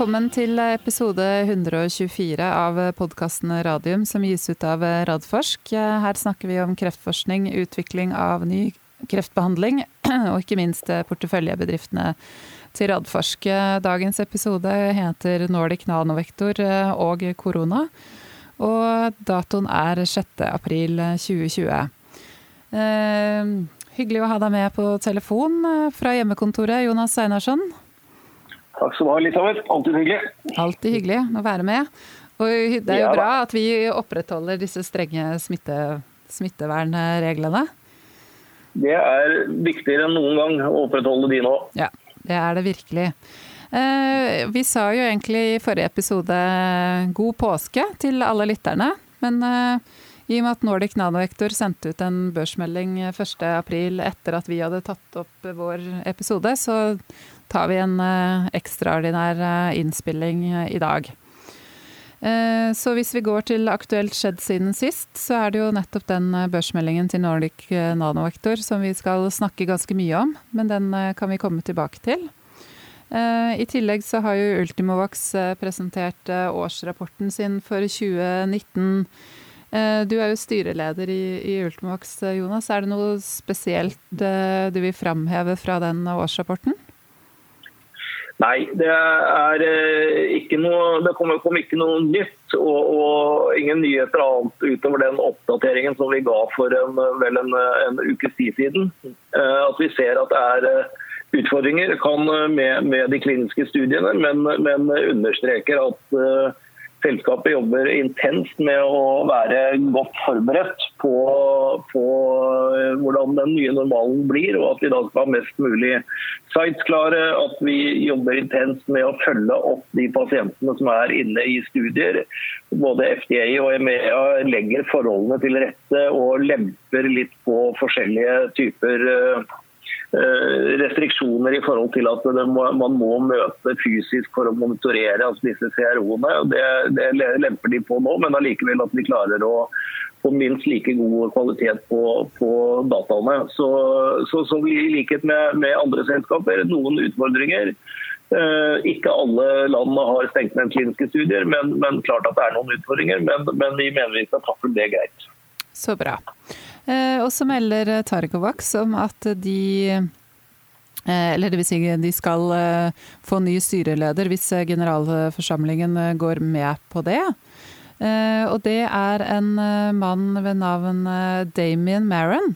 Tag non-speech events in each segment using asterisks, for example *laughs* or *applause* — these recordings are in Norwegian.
velkommen til episode 124 av podkasten Radium som gis ut av Radforsk. Her snakker vi om kreftforskning, utvikling av ny kreftbehandling og ikke minst porteføljebedriftene til Radforsk. Dagens episode heter Nordic Nanovektor og korona, og datoen er 6. april 2020. Eh, hyggelig å ha deg med på telefon fra hjemmekontoret, Jonas Einarsson. Takk skal du ha, Elisabeth. Alltid hyggelig. Alltid hyggelig å være med. Og det er jo bra at vi opprettholder disse strenge smitte, smittevernreglene. Det er viktigere enn noen gang å opprettholde de nå. Ja, det er det virkelig. Eh, vi sa jo egentlig i forrige episode god påske til alle lytterne. Men eh, i og med at Nordic Nanoektor sendte ut en børsmelding 1.4 etter at vi hadde tatt opp vår episode, så tar vi en eh, ekstraordinær eh, innspilling eh, i dag. Så hvis vi går til aktuelt skjedd siden sist, så er det jo nettopp den børsmeldingen til Nordic Nanovektor som vi skal snakke ganske mye om, men den kan vi komme tilbake til. I tillegg så har jo Ultimovax presentert årsrapporten sin for 2019. Du er jo styreleder i, Ultimovax, Jonas. Er det noe spesielt du vil framheve fra den årsrapporten? Nei, det er eh, ikke noe Det kom, kom ikke noe nytt og, og, ingen nyheter annet utover den oppdateringen som vi ga for en, vel en, en ukes tid siden. Eh, at vi ser at det er eh, utfordringer kan med, med de kliniske studiene, men, men understreker at Selskapet jobber intenst med å være godt forberedt på, på, eh, hvordan den nye normalen blir, og at vi da skal ha mest mulig sites klare. At vi jobber intenst med å følge opp de pasientene som er inne i studier. Både FDA og EMEA legger forholdene til rette og lemper litt på forskjellige typer uh, restriksjoner i forhold til at må, man må møte fysisk for å monitorere altså disse CRO-ene. Det, det, lemper de på nå, men allikevel at vi klarer å få minst like god kvalitet på, på dataene. Så, så, så, i likhet med, med andre selskaper, noen utfordringer. Eh, ikke alle landene har stengt ned kliniske studier, men, men, klart at det er noen utfordringer. Men, men vi mener vi skal takle det greit. Så bra. Eh, og så melder Targovax om at de eh, eller det vil si de skal eh, få ny styreleder hvis generalforsamlingen går med på det. Og det er en mann ved navn Damien Maron.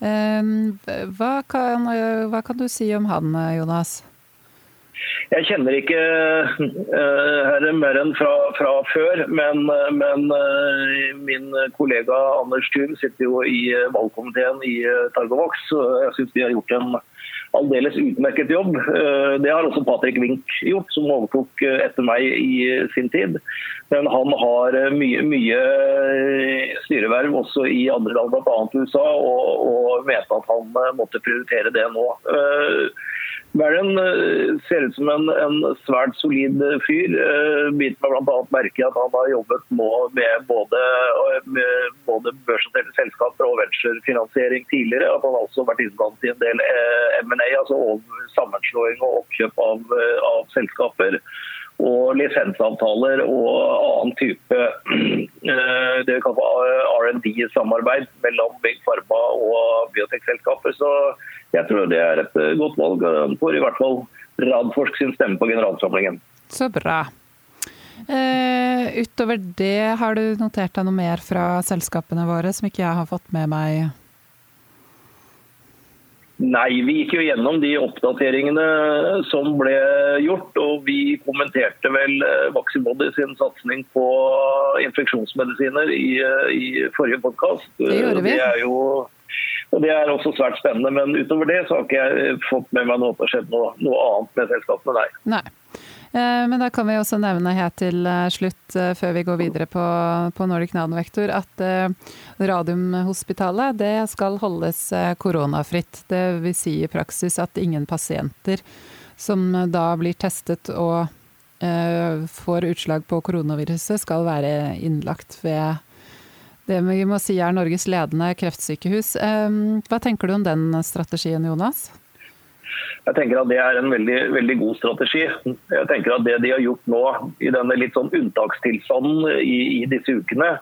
Hva kan, hva kan du si om han, Jonas? Jeg kjenner ikke uh, mer enn fra, fra, før, men, men uh, min kollega Anders Thun sitter jo i valgkomiteen i Targovax. Jeg syns de har gjort en aldeles utmerket jobb. Det har også Patrick Wink gjort, som overtok etter meg i sin tid. Men han har mye, mye styreverv også i andre land, bl.a. USA, og, og mente at han måtte prioritere det nå. Barron eh, ser ut som en, en svært solid fyr. Eh, Biter meg bl.a. merke at han har jobbet med både, med både børsnoterte selskaper og venturefinansiering tidligere. At han også har vært innblandet i en del eh, M&A, altså sammenslåing og oppkjøp av, av selskaper og lisensavtaler og annen type *clears throat* det vi kaller R&D-samarbeid mellom Big Pharma og biotekselskaper. Så jeg tror det er et eh, godt valg. Får i hvert fall Radforsk sin stemme på generalsamlingen. Så bra. Uh, utover det, har du notert deg noe mer fra selskapene våre som ikke jeg har fått med meg? Nei, vi gikk jo gjennom de oppdateringene som ble gjort. Og vi kommenterte vel eh, Vaxibody sin satsing på infeksjonsmedisiner i, i forrige podkast. Det gjorde vi. Det er jo og Det er også svært spennende, men utover det så har ikke jeg fått med meg noe, noe annet med selskapene, nei. nei. Eh, men da kan vi også nevne helt til eh, slutt, eh, før vi går videre på, på Nordic Nanovektor, at Radiumhospitalet det skal holdes koronafritt. Det vil si i praksis at ingen pasienter som da blir testet og får utslag på koronaviruset, skal være innlagt ved det vi må si er Norges ledende kreftsykehus. Hva tenker du om den strategien, Jonas? Jeg tenker at Det er en veldig, veldig, god strategi. Jeg tenker at Det de har gjort nå i denne litt sånn unntakstilstanden i, i disse ukene,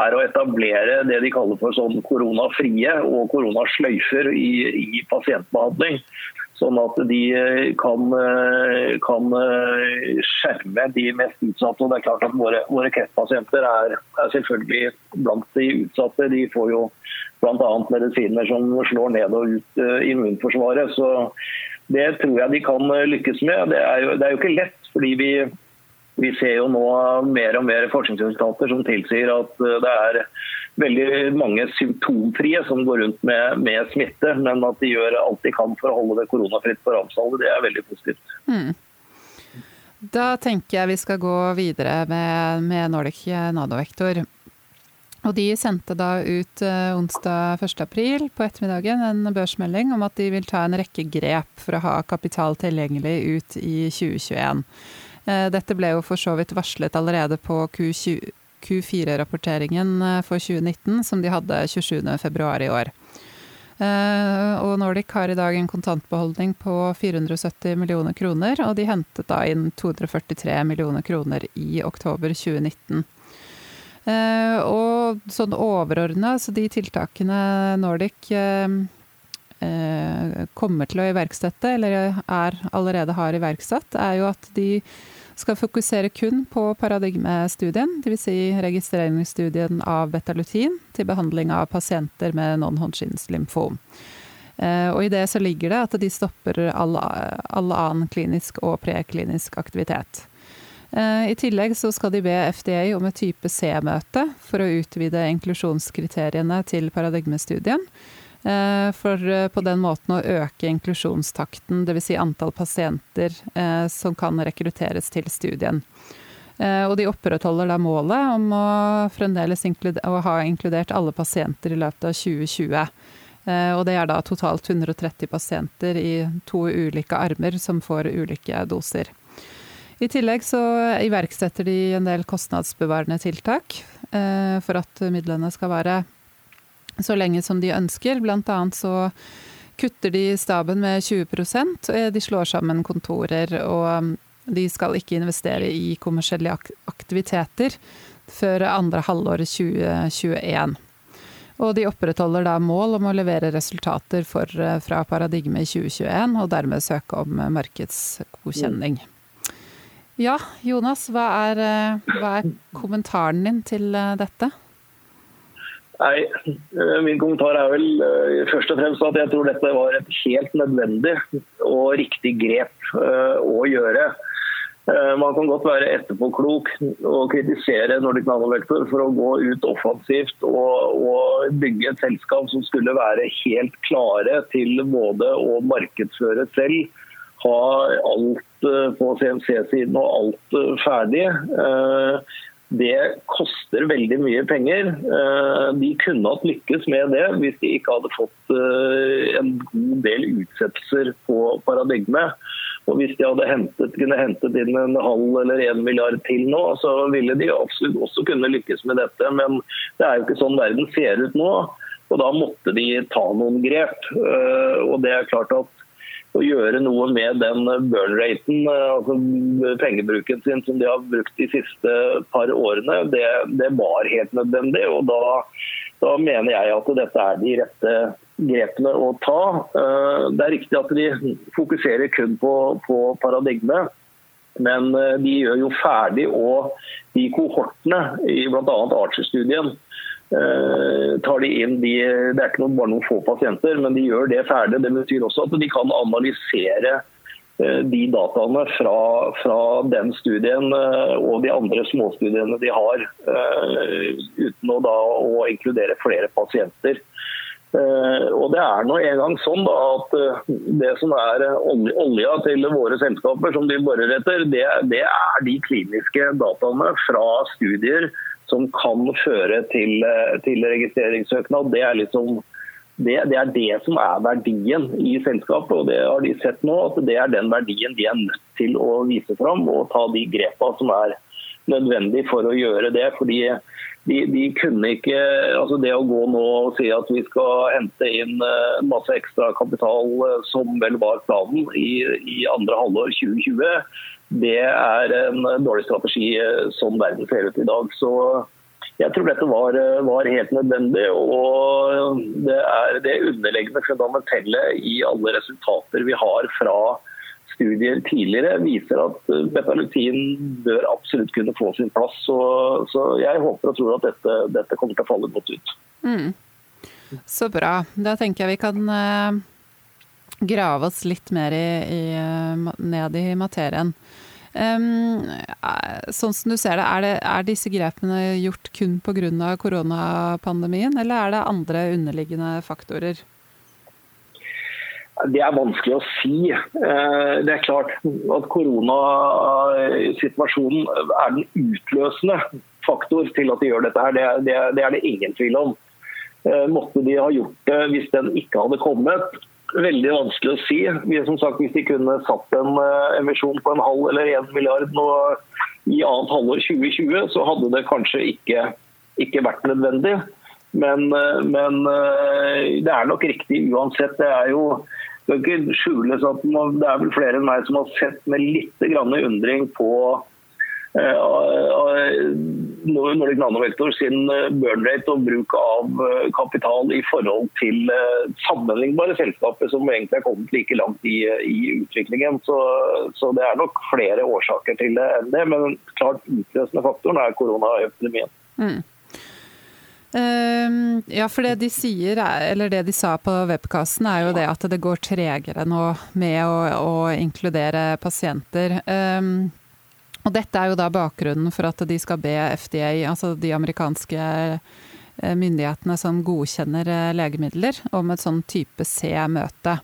er å etablere det de kaller for sånn koronafrie og koronasløyfer i, i pasientbehandling. Sånn at de kan, kan, skjerme de mest utsatte. Og det er klart at Våre, våre kreftpasienter er, er, selvfølgelig blant de utsatte. De får jo bl.a. medisiner som slår ned og ut uh, immunforsvaret. Så det tror jeg de kan lykkes med. Det er jo, det er jo ikke lett, fordi vi vi ser jo nå mer og mer forskningsresultater som tilsier at eh, det er veldig mange symptomfrie som går rundt med, med, smitte, men at de gjør alt de kan for å holde det koronafritt på Ramsdal. Det er veldig positivt. Mm. Da tenker jeg vi skal gå videre med, med Nordic Nadovektor. Og de sendte da ut uh, onsdag 1.4 på ettermiddagen en børsmelding om at de vil ta en rekke grep for å ha kapital tilgjengelig ut i 2021. Eh, dette ble jo for så vidt varslet allerede på Q4-rapporteringen eh, for 2019, som de hadde 27.2 i år. Eh, og Nordic har i dag en kontantbeholdning på 470 millioner kroner, og de hentet da inn 243 millioner kroner i oktober 2019. Og sånn overordna, så de tiltakene Nordic kommer til å iverksette, eller er allerede har iverksatt, er jo at de skal fokusere kun på paradigmestudien, dvs. Si registreringsstudien av betalutin til behandling av pasienter med. Eh, og I det så ligger det at de stopper all, all annen klinisk og preklinisk aktivitet. Eh, I tillegg så skal de be FDA om et type C-møte for å utvide inklusjonskriteriene til paradigmestudien. Eh, for eh, på den måten å øke inklusjonstakten, dvs. Si antall pasienter som kan rekrutteres til studien. Og de opprettholder da målet om å fremdeles å ha inkludert alle pasienter i løpet av 2020. Og det er da totalt 130 pasienter i to ulike armer som får ulike doser. I tillegg så iverksetter de en del kostnadsbevarende tiltak for at midlene skal være så lenge som de ønsker. Blant annet så kutter de staben med 20% De slår sammen kontorer, og um, de skal ikke investere i kommersielle aktiviteter før andre halvår 2021. Og de opprettholder da mål om å levere resultater for, uh, fra Paradigme i 2021, og dermed søke om markedsgodkjenning. Ja, Jonas, hva er, uh, hva er kommentaren din til uh, dette? Nei, eh, Min kommentar er vel eh, først og fremst at jeg tror dette var et helt nødvendig og riktig grep eh, å gjøre. Man kan godt være etterpåklok og kritisere Nordic Nanovektor for å gå ut offensivt og, og, bygge et selskap som skulle være helt klare til både å markedsføre selv, ha alt på CMC-siden og alt ferdig det koster veldig mye penger. Eh, de kunne hatt lykkes med det hvis de ikke hadde fått eh, en god del utsettelser på paradigmet. Og Hvis de hadde hentet, kunne hentet inn en halv eller en milliard til nå, så ville de absolutt også kunne lykkes med dette. Men det er jo ikke sånn verden ser ut nå. Og Da måtte de ta noen grep. Eh, og det er klart at å gjøre noe med den burn-raten, eh, altså pengebruken sin som de har brukt de siste par årene, det, det var helt nødvendig. og da, da, mener jeg at dette er de rette grepene å ta. Eh, det er riktig at de fokuserer kun på, på paradigmet. Men eh, de gjør jo ferdig og de kohortene i bl.a. Archer-studien Eh, tar de inn de, Det er ikke noe, bare noen få pasienter, men de gjør det ferdig. Det betyr også at de kan analysere eh, de dataene fra, fra, den studien eh, og de andre småstudiene de har, uten å, da, å inkludere flere pasienter. Og Det er nå engang sånn da, at det som er olja til våre selskaper, som de borer etter, det, det er de kliniske dataene fra studier som kan føre til, eh, til registreringssøknad. Det er, liksom, det, det er det som er verdien i selskapet, og det har de sett nå. at Det er den verdien de er nødt til å vise fram og ta de grepene som er nødvendig for å gjøre det. fordi de, de, kunne ikke altså Det å gå nå og si at vi skal hente inn masse ekstra kapital, som vel var planen i, i andre halvår 2020, det er en dårlig strategi som verden ser ut i dag. Så jeg tror dette var, var, helt nødvendig. og Det er det underliggende fundamentelle i alle resultater vi har fra studier tidligere, viser at betalutin bør absolutt kunne få sin plass. Så, så jeg håper og tror at dette, dette, kommer til å falle godt ut. Mm. Så bra. Da tenker jeg vi kan grave oss litt mer i, i, ned i materien. Um, sånn som du ser det, er, det, er disse grepene gjort kun pga. koronapandemien, eller er det andre underliggende faktorer? Det er vanskelig å si. Eh, det er klart at koronasituasjonen er den utløsende faktor til at de gjør dette. her. Det, det, det er det ingen tvil om. Eh, måtte de ha gjort det hvis den ikke hadde kommet, veldig vanskelig å si. Vi, som sagt, Hvis de kunne satt en uh, emisjon på en halv eller en milliard nå i annet halvår 2020, så hadde det kanskje ikke, ikke vært nødvendig. Men, uh, men uh, det er nok riktig uansett. Det er jo det er ikke skjules at det er vel flere enn meg som har sett med litt undring på Nordic Nanovektor sin eh, burn rate og bruk av eh, kapital i forhold til eh, sammenlignbare selskaper som egentlig er kommet like langt i, i utviklingen. Så, så, det er nok flere årsaker til det enn det. Men klart utløsende faktoren er koronaepidemien. Mm. Uh, ja, for det de sier, eller det de sa på webkassen, er jo det at det går tregere nå med å, å inkludere pasienter. Um, og dette er jo da bakgrunnen for at de skal be FDA, altså de amerikanske eh, myndighetene som godkjenner eh, legemidler, om et sånn type C-møte.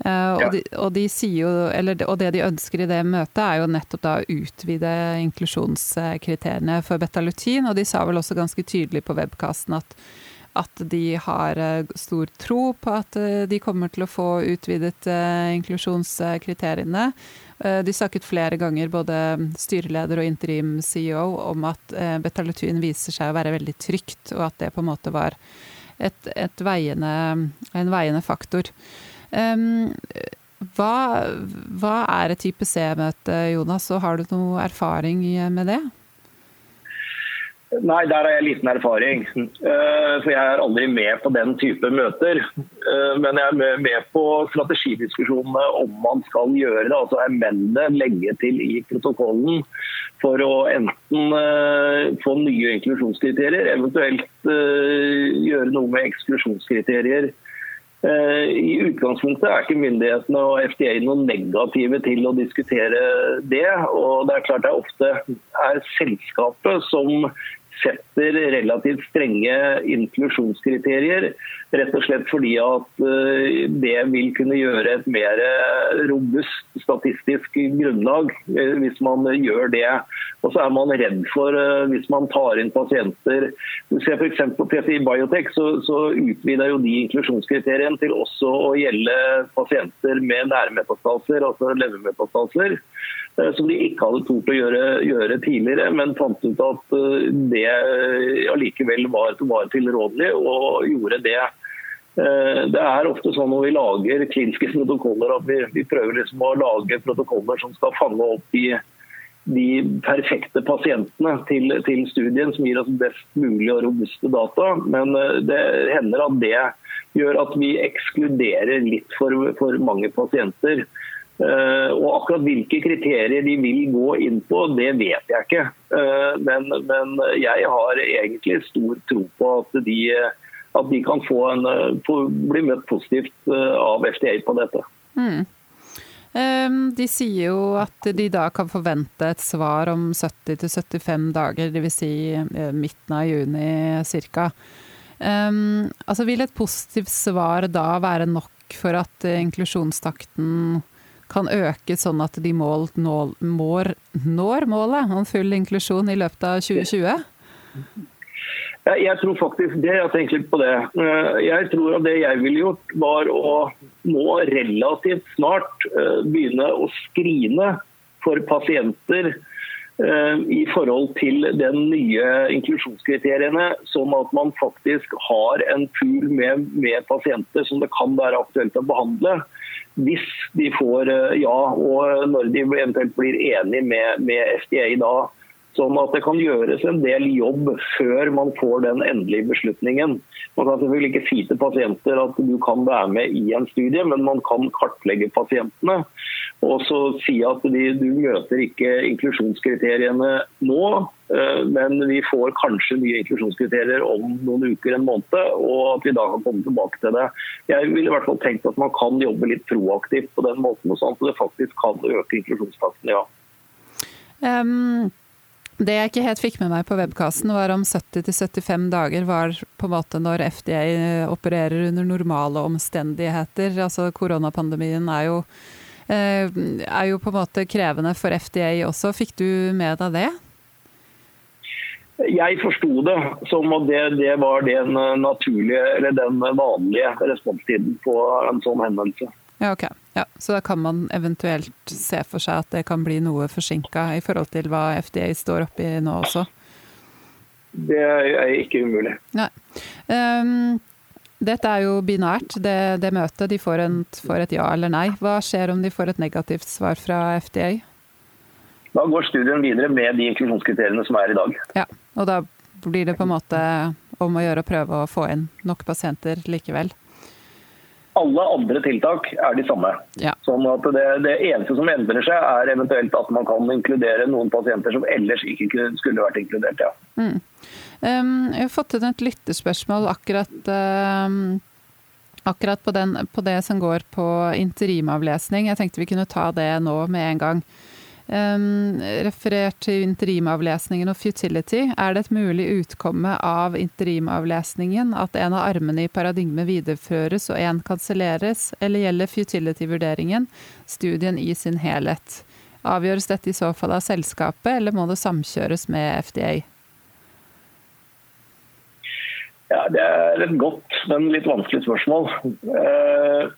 Uh, og, de, og, de jo, eller, og, det de ønsker i det møtet, er jo nettopp da å utvide inklusjonskriteriene for betalutin. Og de sa vel også ganske tydelig på webkasten at, at de har stor tro på at de kommer til å få utvidet inklusjonskriteriene. Eh, de snakket flere ganger, både styreleder og interim-CEO, om at eh, betalutin viser seg å være veldig trygt, og at det på en måte var et, et veiende, en veiende faktor. Hva, hva er et type C-møte, Jonas, og har du noe erfaring med det? Nei, der har jeg liten erfaring. Eh, for jeg er aldri med på den type møter. Eh, men jeg er med på strategidiskusjonene om man skal gjøre det. Altså amende, legge til i protokollen for å enten eh, få nye inklusjonskriterier, eventuelt gjøre noe med eksklusjonskriterier I utgangspunktet er ikke myndighetene og FDA noe negative til å diskutere det. og Det er klart det ofte er selskapet som setter relativt strenge inklusjonskriterier. Rett og slett fordi at eh, det vil kunne gjøre et mer robust statistisk grunnlag eh, hvis man gjør det. Og så er man redd for, eh, hvis man tar inn pasienter Du ser f.eks. på PCI Biotech, så, så utvider jo de inklusjonskriteriene til også å gjelde pasienter med nærmetastaser, altså levermetastaser. Eh, som de ikke hadde tort å gjøre, gjøre, tidligere, men fant ut at eh, det allikevel ja, var, var tilrådelig, og gjorde det. Det er ofte sånn når vi lager kliniske *laughs* protokoller at vi, vi prøver liksom å lage protokoller som skal fange opp de, de perfekte pasientene til, til, studien, som gir oss best mulig og robuste data. Men det hender at det gjør at vi ekskluderer litt for, for mange pasienter. Eh, og akkurat hvilke kriterier de vil gå inn på, det vet jeg ikke. Eh, men, men jeg har egentlig stor tro på at de, at de kan få en, få bli møtt positivt eh, av FDA på dette. Mm. De sier jo at de da kan forvente et svar om 70-75 dager, dvs. Si midten av juni ca. Um, altså vil et positivt svar da være nok for at inklusjonstakten kan øke sånn at de mål, når, når, målet om full inklusjon i løpet av 2020? Jeg tror faktisk det. Jeg har tenkt litt på det. Eh, jeg tror at det jeg ville gjort, var å nå relativt snart eh, begynne å skrine for pasienter i forhold til den nye inklusjonskriteriene, sånn at man faktisk har en pool med, med, pasienter som det kan være aktuelt å behandle. Hvis de får ja, og når de eventuelt blir enige med, med FDA da. Sånn at det kan gjøres en del jobb før man får den endelige beslutningen. Man kan selvfølgelig ikke si til pasienter at du kan være med i en studie, men man kan kartlegge pasientene. Og så si at de, du møter ikke inklusjonskriteriene nå, eh, men vi får kanskje nye inklusjonskriterier om noen uker, en måned, og at vi da kan komme tilbake til det. Jeg ville i hvert fall tenkt at man kan jobbe litt proaktivt på den måten, sånn at det faktisk kan øke inklusjonstakten, ja. Um det jeg ikke helt fikk med meg på webkassen, var om 70-75 dager var på en måte når FDA opererer under normale omstendigheter. Altså koronapandemien er jo, eh, er jo på en måte krevende for FDA også. Fikk du med deg det? Jeg forsto det som at det, det, var den eller den vanlige responstiden på en sånn henvendelse. Ja, ok. Ja, så da kan man eventuelt se for seg at det kan bli noe forsinka i forhold til hva FDA står oppi nå også? Det er ikke umulig. Nei. Um, dette er jo binært, det, det møtet. De får, en, får, et ja eller nei. Hva skjer om de får et negativt svar fra FDA? Da går studien videre med de inklusjonskriteriene som er i dag. Ja, og da blir det på en måte om å gjøre å prøve å få inn nok pasienter likevel? Alle andre tiltak er de samme. Ja. Sånn at det, det, eneste som endrer seg, er eventuelt at man kan inkludere noen pasienter som ellers ikke skulle vært inkludert. Ja. Mm. Um, jeg har fått inn et lyttespørsmål akkurat, um, akkurat på, den, på, det som går på interimavlesning. Jeg tenkte vi kunne ta det nå med en gang. Um, referert til interimavlesningen og futility, er det et mulig utkomme av interimavlesningen at en av armene i paradigmet videreføres og én kanselleres, eller gjelder futility-vurderingen studien i sin helhet? Avgjøres dette i så fall av selskapet, eller må det samkjøres med FDA? Ja, Det er et godt, men litt vanskelig spørsmål. Uh,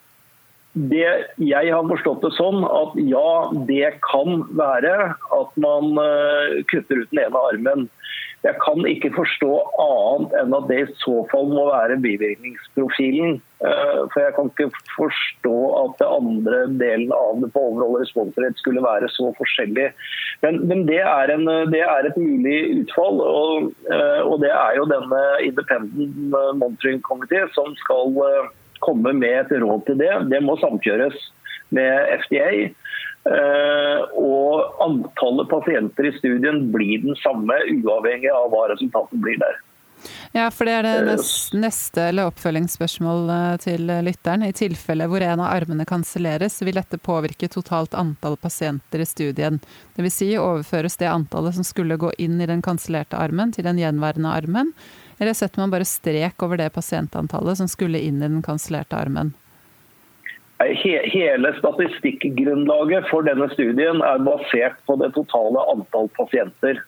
det, jeg har forstått det sånn at ja, det kan være at man uh, kutter ut den ene armen. Jeg kan ikke forstå annet enn at det i så fall må være bivirkningsprofilen. Uh, for jeg kan ikke forstå at det andre delen av det på overall responsrett skulle være så forskjellig. Men, men det, er en, det, er et mulig utfall, og, uh, og, det er jo denne Independent Monitoring Committee som skal komme med et råd til det. Det må samkjøres med FDA. Eh, og antallet pasienter i studien blir den samme, uavhengig av hva resultatet blir der. Ja, for det er det eh, neste eller oppfølgingsspørsmål eh, til lytteren. I tilfelle hvor en av armene kanselleres, vil dette påvirke totalt antall pasienter i studien. Dvs. Si overføres det antallet som skulle gå inn i den kansellerte armen, til den gjenværende armen, eller setter man bare strek over det pasientantallet som skulle inn i den kansellerte armen? Hele statistikkgrunnlaget for denne studien er basert på det totale antall pasienter.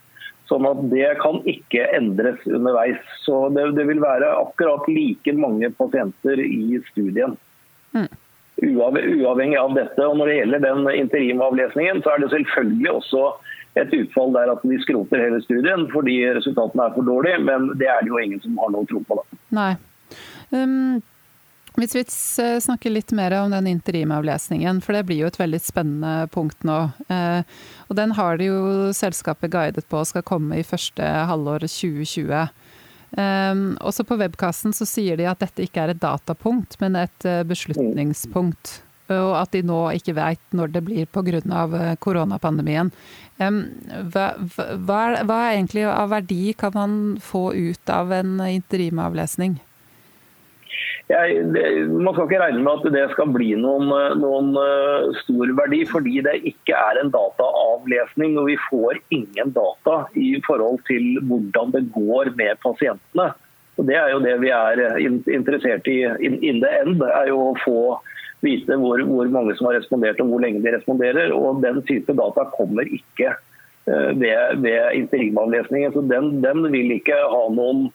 Sånn at det kan ikke endres underveis. Så det, det vil være akkurat like mange pasienter i studien. Mm. Uavhengig av dette. Og når det gjelder den interimavlesningen, så er det selvfølgelig også et utfall der at de skroter hele studien fordi resultatene er for dårlige, men det er det jo ingen som har noe tro på. da. Nei. Um, hvis vi snakker litt mer om den interimavlesningen, for det blir jo et veldig spennende punkt nå. Uh, og den har det jo selskapet guidet på skal komme i første halvår 2020. Um, også på webkassen så sier de at dette ikke er et datapunkt, men et uh, beslutningspunkt og at de nå ikke vet når det blir pga. Eh, koronapandemien. Hva, hva, hva egentlig av verdi kan man få ut av en interimavlesning? Jeg, man skal ikke regne med at det skal bli noen, noen uh, stor verdi, fordi det ikke er en dataavlesning. og Vi får ingen data i forhold til hvordan det går med pasientene. Og det er jo det vi er interessert i in, in the end. er jo å få vite hvor, hvor, mange som har respondert og hvor lenge de responderer. og Den type data kommer ikke eh, ved, ved interimavlesningen. så den, den, vil ikke ha noen,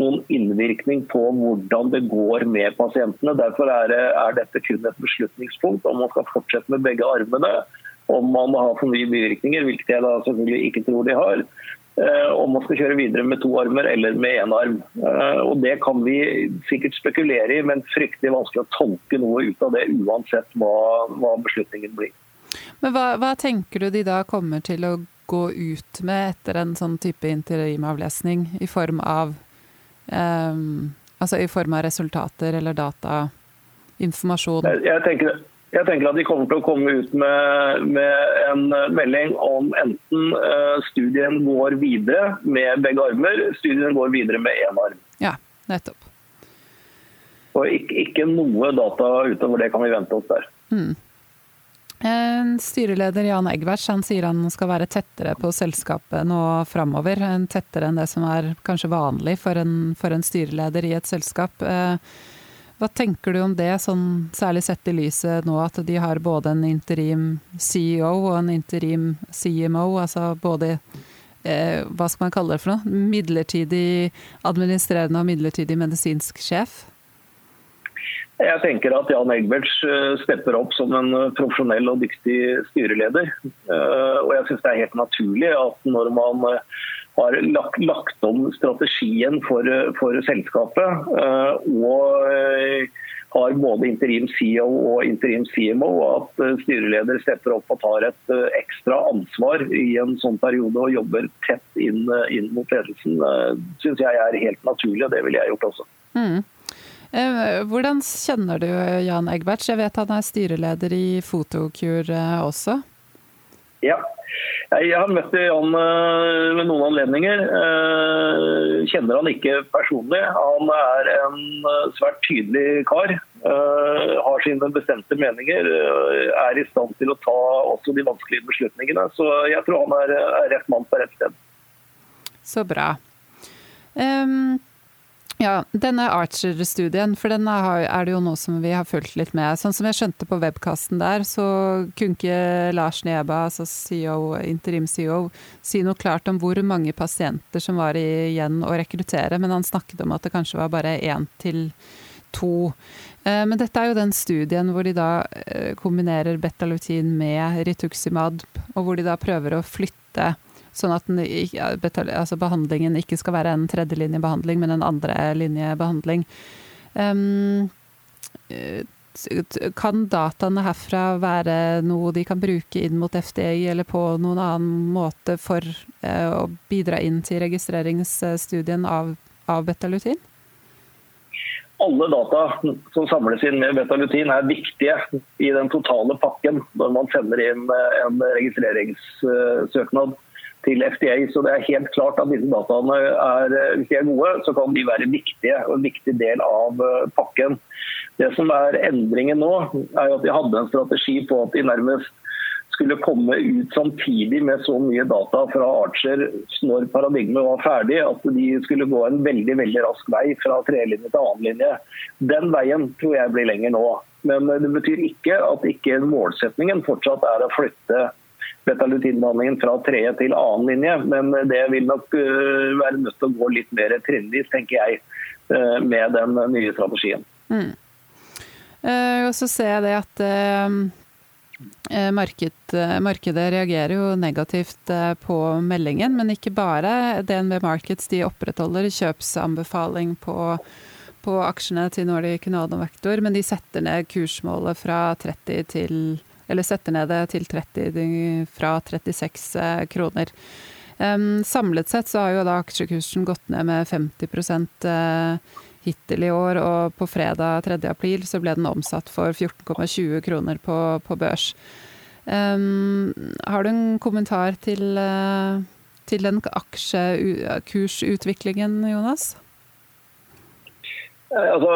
noen, innvirkning på hvordan det går med pasientene. Derfor er, er, dette kun et beslutningspunkt om man skal fortsette med begge armene. om man har for mye bivirkninger, hvilket jeg da selvfølgelig ikke tror de har. Om man skal kjøre videre med to armer eller med én arm. Og Det kan vi sikkert spekulere i, men fryktelig vanskelig å tolke noe ut av det uansett hva, hva beslutningen blir. Men hva, hva, tenker du de da kommer til å gå ut med etter en sånn type interimavlesning i form av um, altså i form av resultater eller data, informasjon? Jeg, jeg, tenker, jeg tenker, at de kommer til å komme ut med, med en melding om enten uh, studien går videre med begge armer, studien går videre med én arm. Ja, nettopp. Og ikke, ikke, noe data utover det kan vi vente oss der. Mm. Styreleder Jan Egvers han sier han skal være tettere på selskapet nå framover. Tettere enn det som er kanskje vanlig for en, for en, styreleder i et selskap. Eh, hva tenker du om det, sånn, særlig sett i lyset nå at de har både en interim CEO og en interim CMO, altså både eh, hva skal man kalle det for noe? Midlertidig administrerende og midlertidig medisinsk sjef? Jeg tenker at Jan Egberts eh, stepper opp som en eh, profesjonell og dyktig styreleder. Eh, og jeg syns det er helt naturlig at når man har lagt, lagt om strategien for, for, selskapet og har både interim CEO og interim CMO, og at styreleder stepper opp og tar et ekstra ansvar i en sånn periode og jobber tett inn, inn mot ledelsen, syns jeg er helt naturlig, det ville jeg gjort også. Mm. Eh, hvordan kjenner du Jan Egberts? Jeg vet han er styreleder i Fotokur eh, også? Ja, jeg har møtt Jan ved eh, noen anledninger. Kjenner han ikke personlig. Han er en svært tydelig kar. Har sine bestemte meninger. Er i stand til å ta også de vanskelige beslutningene. Så jeg tror han er rett mann på rett sted. Så bra. Um, ja, denne Archer-studien, for den er det jo noe som vi har fulgt litt med. Sånn som jeg skjønte på webkasten der, så kunne ikke Lars Neba, altså CEO, interim-CEO, si noe klart om hvor mange pasienter som var igjen å rekruttere, men han snakket om at det kanskje var bare én til to. Eh, men dette er jo den studien hvor de da eh, kombinerer betalutin med rituximab, og hvor de da prøver å flytte Sånn at den, altså behandlingen ikke skal være en tredjelinjebehandling, men en andrelinjebehandling. Um, kan dataene herfra være noe de kan bruke inn mot FDA eller på noen annen måte for uh, å bidra inn til registreringsstudien av, av betalutin? Alle data som samles inn med betalutin er viktige i den totale pakken når man sender inn en registreringssøknad til FDA. Så det er helt klart at disse dataene er, hvis de er gode, så kan de være viktige og en viktig del av eh, pakken. Det som er endringen nå, er at de hadde en strategi på at de nærmest skulle komme ut samtidig med så mye data fra Archer når paradigmet var ferdig, at de skulle gå en veldig veldig rask vei fra trelinje til annen linje. Den veien tror jeg blir lenger nå. Men det betyr ikke at ikke målsetningen fortsatt er å flytte betalutinbehandlingen fra tredje til annen linje. Men det vil nok øh, være nødt til å gå litt mer trinnvis, tenker jeg, øh, med den nye strategien. Mm. Uh, og så ser jeg det at marked, markedet reagerer jo negativt på meldingen, men ikke bare. DNB Markets de opprettholder kjøpsanbefaling på, på aksjene til Nordic Nanovektor, men de setter ned kursmålet fra 30 til 30 eller setter ned det til 30 fra 36 eh, kroner. Samlet sett så har jo da aksjekursen gått ned med 50 eh, hittil i år, og på fredag 3. april så ble den omsatt for 14,20 kroner på, på børs. Um, har du en kommentar til, uh, til den aksjekursutviklingen, Jonas? Altså,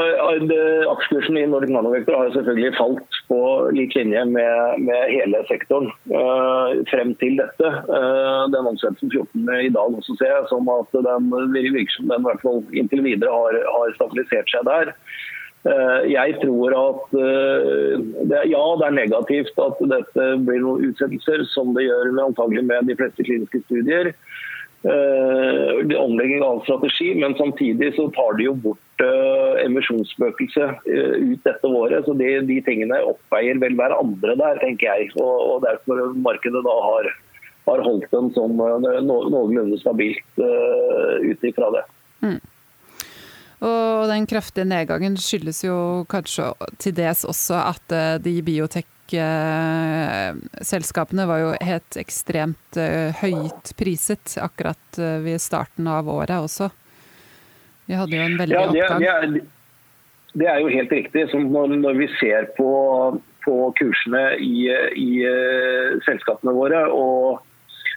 Aksjekursen i Nordic Nanovektor har selvfølgelig falt på lik linje med, med hele sektoren uh, frem til dette. Uh, den omsettelsen 14 i dag også ser jeg som at den virker som den hvert fall inntil videre har, har stabilisert seg der. Uh, jeg tror at det, ja, det er negativt at dette blir noen utsettelser, som det gjør antagelig med de fleste kliniske studier. Omlegging av strategi, men samtidig så tar de jo bort emisjonsspøkelse ut dette året. Så de, de, tingene oppveier vel hverandre der, tenker jeg. Og, og derfor markedet da har, har holdt den sånn noenlunde stabilt uh, ut ifra det. Mm. Og den kraftige nedgangen skyldes jo kanskje til dels også at de de biotek-selskapene var jo helt ekstremt eh, høyt priset akkurat eh, ved starten av året også. Vi hadde jo en veldig ja, det, oppgang. Det er, det er, jo helt riktig. Når, når, vi ser på, på kursene i, i selskapene våre og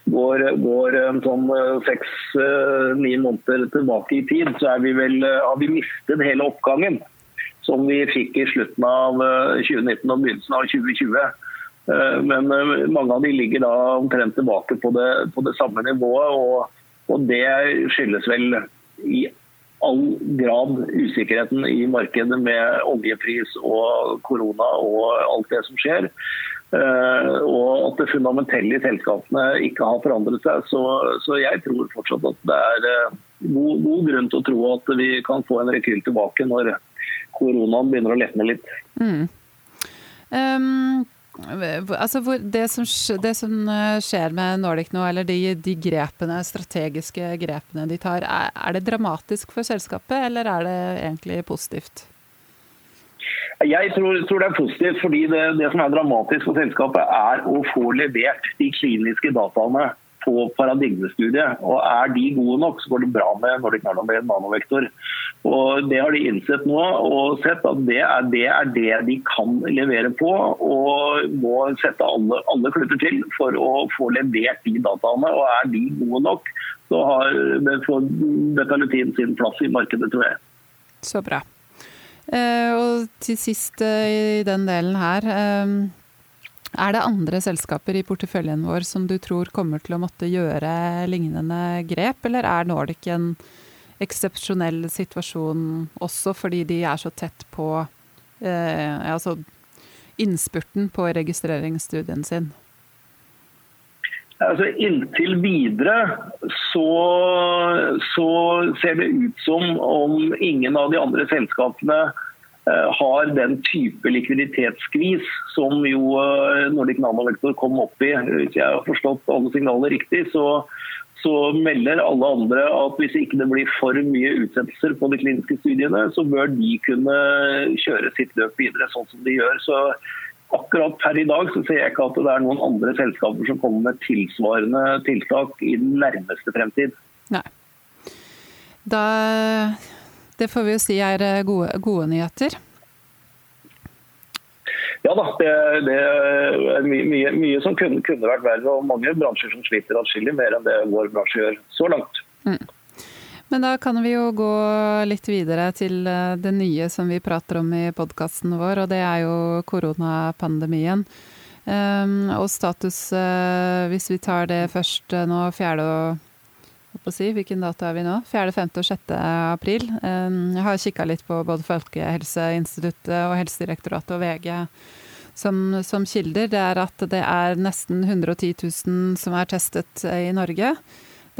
går, går sånn seks-ni måneder tilbake i tid, så vi vel, har vi mistet hele oppgangen som vi fikk i slutten av 2019 og begynnelsen av 2020. Men mange av de ligger da omtrent tilbake på det, på det samme nivået. Og, og, det skyldes vel i all grad usikkerheten i markedet med oljepris og korona og alt det som skjer. Eh, og at det fundamentelle i selskapene ikke har forandret seg. Så, så jeg tror fortsatt at det er eh, god, god, grunn til å tro at vi kan få en rekyl tilbake når koronaen begynner å letne litt. Mm. Um, altså det, som, det, som, eh, skjer med Nordic nå, eller de, de grepene, strategiske grepene de tar, er, er det dramatisk for selskapet, eller er det egentlig positivt? Jeg tror, tror, det er positivt, fordi det, det, som er dramatisk for selskapet, er å få levert de kliniske dataene på paradigmestudie. Og Er de gode nok, så går det bra med når det kan bli en nanovektor. Og Det har de innsett nå og sett at det er det, er det de kan levere på. Og må sette alle, alle klutter til for å få levert de dataene. Og Er de gode nok, så har betalutin sin plass i markedet, tror jeg. Så bra. Eh, og til sist eh, i den delen her. Er det andre selskaper i porteføljen vår som du tror kommer til å måtte gjøre lignende grep, eller er Nordic en eksepsjonell situasjon også fordi de er så tett på eh, altså innspurten på registreringsstudien sin? Altså Inntil videre så, så, ser det ut som om ingen av de andre selskapene har den type likviditetsskvis som jo uh, Nordic Nanovektor kom opp i. Hvis jeg har forstått alle signaler riktig, så, så melder alle andre at hvis ikke det blir for mye utsettelser på de kliniske studiene, så bør de kunne kjøre sitt løp videre sånn som de gjør. Så akkurat per i dag så ser jeg ikke at det er noen andre selskaper som kommer med tilsvarende tiltak i den nærmeste fremtid. Nei. Da, det får vi jo si er eh, gode, gode nyheter. Ja da, det, det er mye, mye, som kunne, kunne, vært verre. Og mange bransjer som sliter atskillig mer enn det vår bransje gjør så langt. Mm. Men da kan vi jo gå litt videre til eh, det nye som vi prater om i podkasten vår, og det er jo koronapandemien. Um, og status, uh, hvis vi tar det først nå, fjerde og si, Hvilken dato er vi nå? 4., 5. og 6. april. Jeg har kikka litt på både Folkehelseinstituttet og Helsedirektoratet og VG som, som, kilder. Det er at det er nesten 110 000 som er testet i Norge.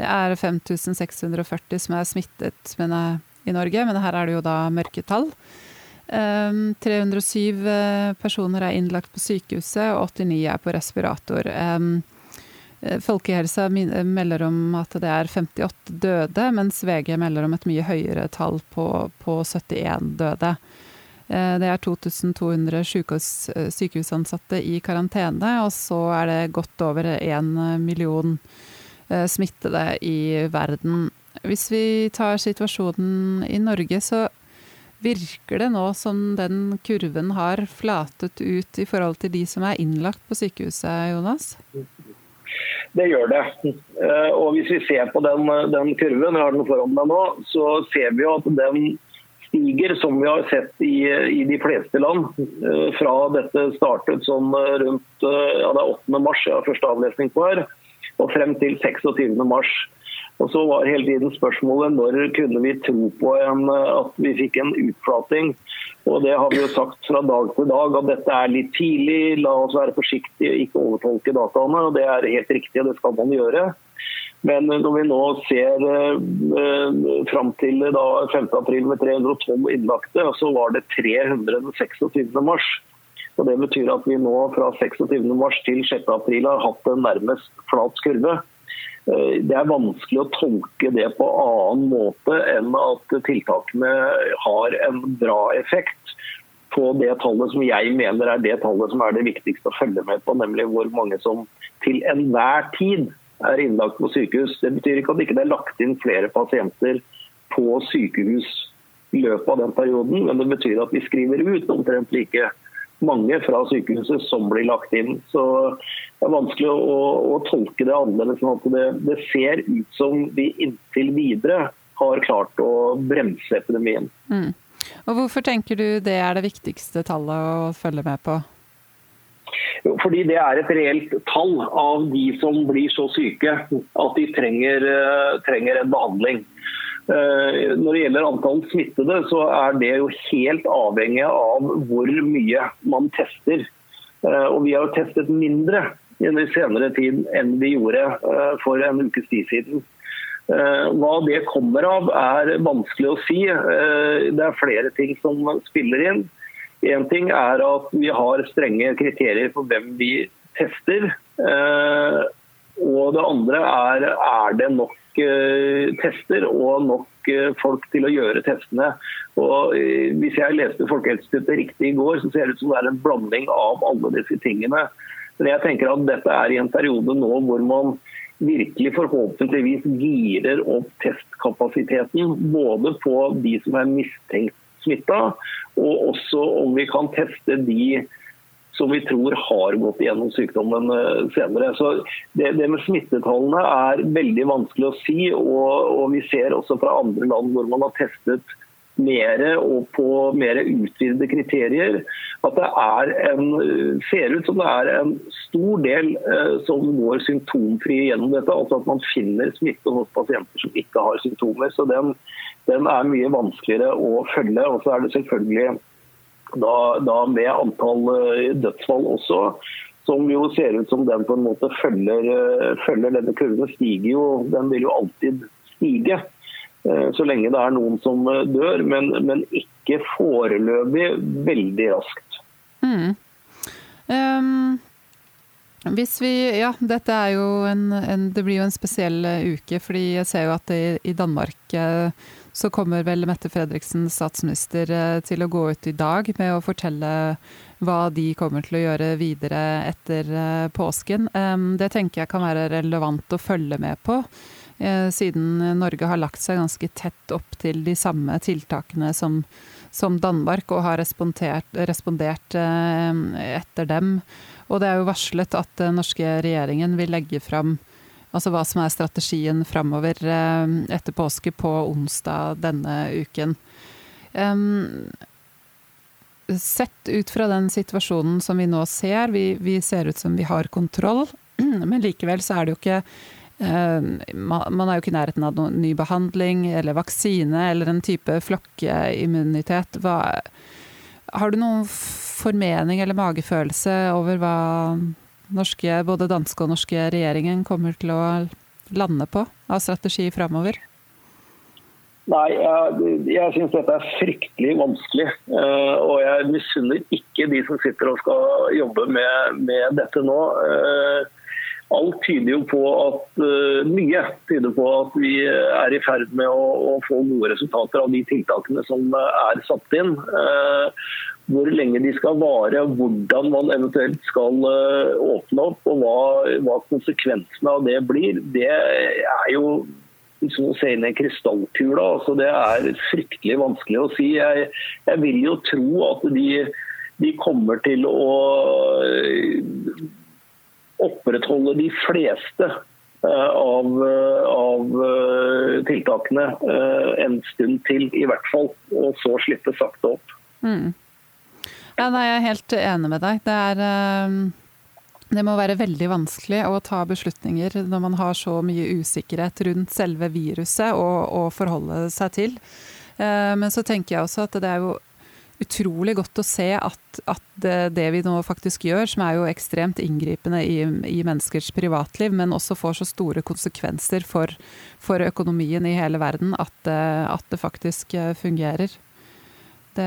Det er 5640 som er smittet mener, i Norge, men her er det jo da mørketall. Um, 307 eh, personer er innlagt på sykehuset, og 89 er på respirator. Folkehelsa melder om at det er 58 døde, mens VG melder om et mye høyere tall på, på 71 døde. Eh, det er 2200 sykehus, sykehusansatte i karantene, og så er det godt over 1 million Eh, smittede i verden. Hvis vi tar situasjonen i Norge, så virker det nå som den kurven har flatet ut i forhold til de som er innlagt på sykehuset, Jonas? Det gjør det. Eh, og Hvis vi ser på den, den kurven, har den foran meg nå, så ser vi at den stiger, som vi har sett i, i de fleste land. Eh, fra dette startet sånn rundt ja, det er 8. mars, jeg har første avlesning på her og frem til 26. mars. Og så var hele tiden spørsmålet når kunne vi tro på en, at vi fikk en utflating. Og det har vi jo sagt fra dag til dag at dette er litt tidlig, la oss være forsiktige og ikke overtolke dataene. og Det er helt riktig, og det skal man gjøre. Men når vi nå ser eh, fram til da, 15.4 med 312 innlagte, så var det 326. mars. Og Det betyr at vi nå fra 26. mars til 6. april har hatt en nærmest flat kurve. Eh, det er vanskelig å tolke det på annen måte enn at tiltakene har en bra effekt på det tallet som jeg mener er det tallet som er det viktigste å følge med på, nemlig hvor mange som til enhver tid er innlagt på sykehus. Det betyr ikke at det ikke er lagt inn flere pasienter på sykehus i løpet av den perioden, men det betyr at vi skriver ut omtrent like mange fra sykehuset som blir lagt inn. Så det er vanskelig å, å tolke det annerledes. Sånn det, det ser ut som vi inntil videre har klart å bremse epidemien. Mm. Og Hvorfor tenker du det er det viktigste tallet å følge med på? Fordi det er et reelt tall av de som blir så syke at de trenger, eh, trenger en behandling. Eh, når det gjelder antall smittede, så er det jo helt avhengig av hvor mye man tester. Eh, og vi har jo testet mindre i den senere tid enn vi gjorde for en ukes tid siden. Hva det kommer av, er vanskelig å si. Det er flere ting som spiller inn. Én ting er at vi har strenge kriterier for hvem vi tester. Eh, og det andre er er det nok eh, tester og nok eh, folk til å gjøre testene. Og hvis jeg leste Folkehelseinstituttet riktig i går, så ser det ut som det er en blanding av alle disse tingene. Men jeg tenker at dette er i en periode nå hvor man virkelig forhåpentligvis girer opp testkapasiteten. Både på de som er mistenkt smitta, og også om vi kan teste de som vi tror har gått gjennom sykdommen eh, senere. Så det, det med smittetallene er veldig vanskelig å si. Og, og, vi ser også fra andre land hvor man har testet mer og på mer utvidede kriterier, at det en, ser ut som det er en stor del eh, som går symptomfri gjennom dette. Altså at man finner smitte hos pasienter som ikke har symptomer. Så den, den er mye vanskeligere å følge. Og så er det selvfølgelig da, da med antall eh, dødsfall også, som jo ser ut som den på en måte følger, eh, følger denne kurven. stiger jo, Den vil jo alltid stige eh, så lenge det er noen som dør, men, men ikke foreløpig veldig raskt. Mm. Um, hvis vi, ja, dette er jo en, en, Det blir jo en spesiell uke, fordi jeg ser jo at i, i Danmark så kommer vel Mette Fredriksen, statsminister, eh, til å gå ut i dag med å fortelle hva de kommer til å gjøre videre etter eh, påsken. Det tenker jeg kan være relevant å følge med på, eh, siden Norge har lagt seg ganske tett opp til de samme tiltakene som, som Danmark, og har respondert, etter dem. Og det er jo varslet at den norske regjeringen vil legge fram Altså hva som er strategien framover eh, etter påske på onsdag denne uken. Sett ut fra den situasjonen som vi nå ser, vi, vi ser ut som vi har kontroll, *clears throat* men likevel så er det jo ikke man er jo ikke i nærheten av noen ny behandling eller vaksine eller en type flokkimmunitet. Hva, har du noen formening eller magefølelse over hva norske, både danske og norske regjeringen kommer til å lande på av strategi framover? Nei, jeg, jeg syns dette er fryktelig vanskelig. Uh, og jeg misunner ikke de som sitter og skal jobbe med, med dette nå. Uh, alt tyder jo på at uh, mye tyder på at vi er i ferd med å, å, få gode resultater av de tiltakene som er satt inn hvor lenge de skal vare, hvordan man eventuelt skal eh, åpne opp og hva, hva konsekvensene av det blir, det er jo som å se inn i en krystallkule. Altså, det er fryktelig vanskelig å si. Jeg, jeg vil jo tro at de, de, kommer til å eh, opprettholde de fleste eh, av, av tiltakene en stund til, i hvert fall. Og så slippe sakte opp. Mm. Ja, nei, jeg er helt enig med deg. Det er ehm, det må være veldig vanskelig å ta beslutninger når man har så mye usikkerhet rundt selve viruset å forholde seg til. Eh, men så tenker jeg også at det er jo utrolig godt å se at, at det, det, vi nå faktisk gjør, som er jo ekstremt inngripende i, i menneskers privatliv, men også får så store konsekvenser for, for økonomien i hele verden, at, at det faktisk fungerer. Det,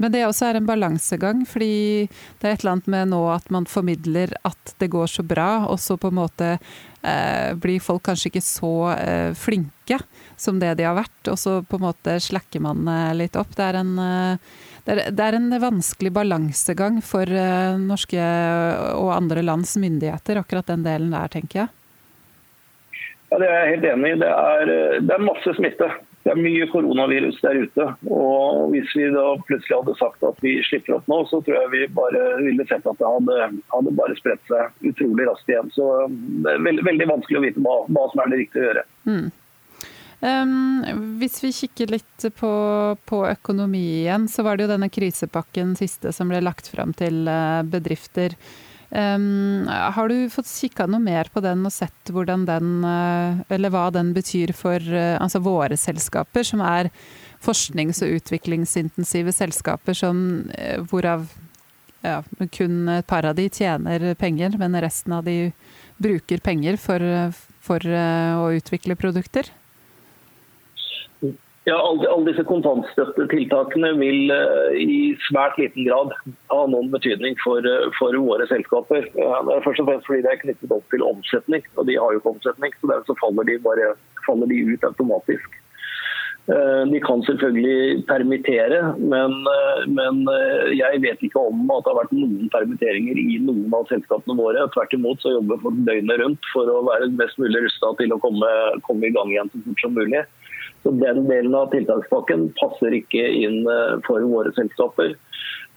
men det også er en balansegang, fordi det er et eller annet med nå at man formidler at det går så bra, og så på en måte eh, blir folk kanskje ikke så eh, flinke som det de har vært, og så på en måte slakker man eh, litt opp. Det er en, eh, det er, det er en vanskelig balansegang for eh, norske og andre lands myndigheter, akkurat den delen der, tenker jeg. Ja, Det er jeg helt enig i. Det er, det er masse smitte det er mye koronavirus der ute. og Hvis vi da plutselig hadde sagt at vi slipper opp nå, så tror jeg vi bare ville sett at det hadde, hadde bare spredt seg utrolig raskt igjen. Så det er veldig, veldig vanskelig å vite hva, hva, som er det riktige å gjøre. Mm. Um, hvis vi kikker litt på, på, økonomi igjen, så var det jo denne krisepakken siste som ble lagt fram til eh, bedrifter. Um, har du fått kikka noe mer på den og sett hvordan den, eh, eller hva den betyr for eh, altså våre selskaper, som er forsknings- og utviklingsintensive selskaper som, eh, hvorav ja, kun et par av de tjener penger, men resten av de bruker penger for, for å utvikle produkter? Ja, alle, alle disse kontantstøttetiltakene vil uh, i svært liten grad ha noen betydning for, uh, for våre selskaper. Uh, først og fremst fordi det er knyttet opp til omsetning, og de har jo ikke omsetning. Så derfor faller de, bare, faller de ut automatisk. De kan selvfølgelig permittere, men, men, jeg vet ikke om at det har vært noen permitteringer i noen av selskapene våre. Tvert imot så jobber folk døgnet rundt for å være mest mulig rusta til å komme, komme i gang igjen så fort som mulig. Så Den delen av tiltakspakken passer ikke inn eh, for våre selskaper.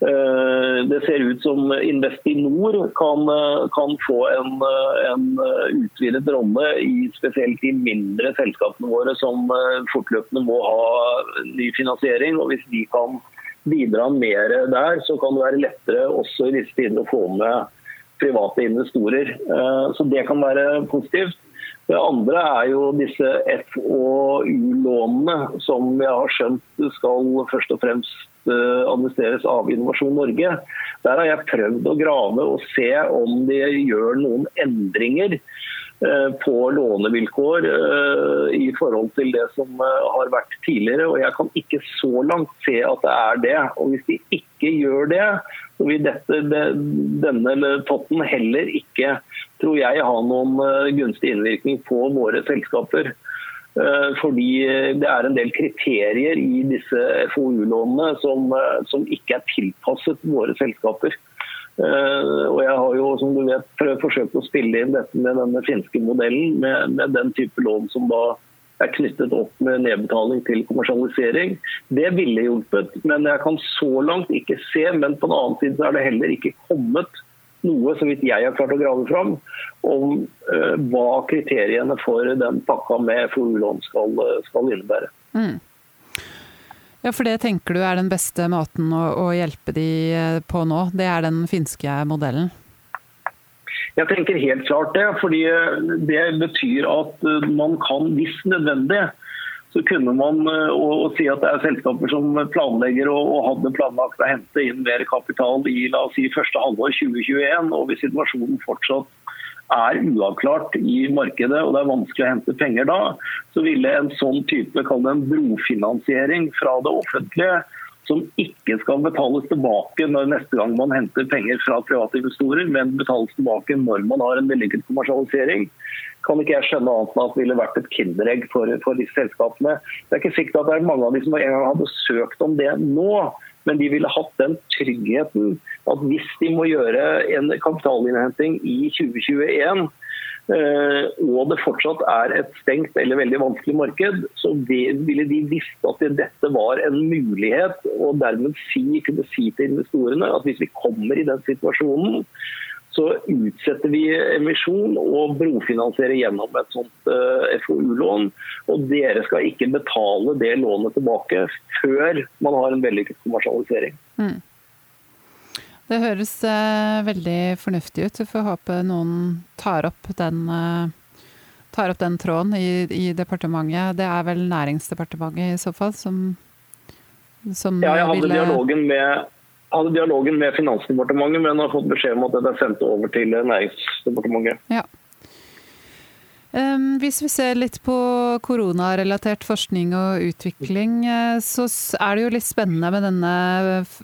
Eh, det ser ut som Investinor kan, eh, kan få en, en, utvidet rolle i spesielt de mindre selskapene våre som fortløpende må ha ny finansiering. og Hvis de kan bidra mer der, så kan det være lettere også i disse tider å få med private investorer. Så Det kan være positivt. Det andre er jo disse FoU-lånene, som jeg har skjønt skal først og fremst eh, administreres av Innovasjon Norge. Der har jeg prøvd å grave og se om de gjør noen endringer på lånevilkår eh, i forhold til det som har vært tidligere. og Jeg kan ikke så langt se at det er det. Og Hvis de ikke gjør det, så vil dette, denne potten heller ikke tror jeg ha noen eh, gunstig innvirkning på våre selskaper. Eh, fordi det er en del kriterier i disse FoU-lånene som, eh, som, ikke er tilpasset våre selskaper. Og Jeg har jo som du vet, forsøkt å spille inn dette med denne finske modellen, med, med den type lån som da er knyttet opp med nedbetaling til kommersialisering. Det ville hjulpet, men jeg kan så langt ikke se. Men på den annen side er det heller ikke kommet noe, så vidt jeg har klart å grave fram, om uh, hva kriteriene for den pakka med FoU-lån skal, skal, innebære. Mm. Ja, for det tenker du er den beste måten å, å hjelpe de eh, på nå? Det er den finske modellen? Jeg tenker helt klart det. fordi Det betyr at eh, man kan, hvis nødvendig, så kunne man eh, og, og si at det er selskaper som planlegger og, og, hadde planlagt å hente inn mer kapital i la oss si, første halvår 2021. og Hvis situasjonen fortsatt er uavklart i markedet og det er vanskelig å hente penger da, så ville en sånn type en brofinansiering fra det offentlige som ikke skal betales tilbake når neste gang man henter penger fra private investorer, men betales tilbake når man har en vellykket kommersialisering, kan ikke jeg skjønne annet enn at det ville vært et kinderegg for, for disse selskapene. Det er ikke sikkert at det er mange av de som en gang hadde søkt om det nå, men de ville hatt den tryggheten at hvis de må gjøre en kapitalinnhenting i 2021 Eh, og det fortsatt er et stengt eller veldig vanskelig marked, så ville de visst at dette var en mulighet, og dermed si, kunne si til investorene at hvis vi kommer i den situasjonen, så utsetter vi emisjon og brofinansierer gjennom et sånt eh, FoU-lån. Og dere skal ikke betale det lånet tilbake før man har en vellykket kommersialisering. Mm. Det høres eh, veldig fornuftig ut. Vi får håpe noen tar opp den, eh, tar opp den tråden i, i, departementet. Det er vel Næringsdepartementet i så fall som som Ja, jeg hadde ville dialogen med, hadde dialogen med Finansdepartementet, men har fått beskjed om at det er sendt over til Næringsdepartementet. Ja. Hvis vi ser litt på koronarelatert forskning og utvikling, eh, så er det jo litt spennende med denne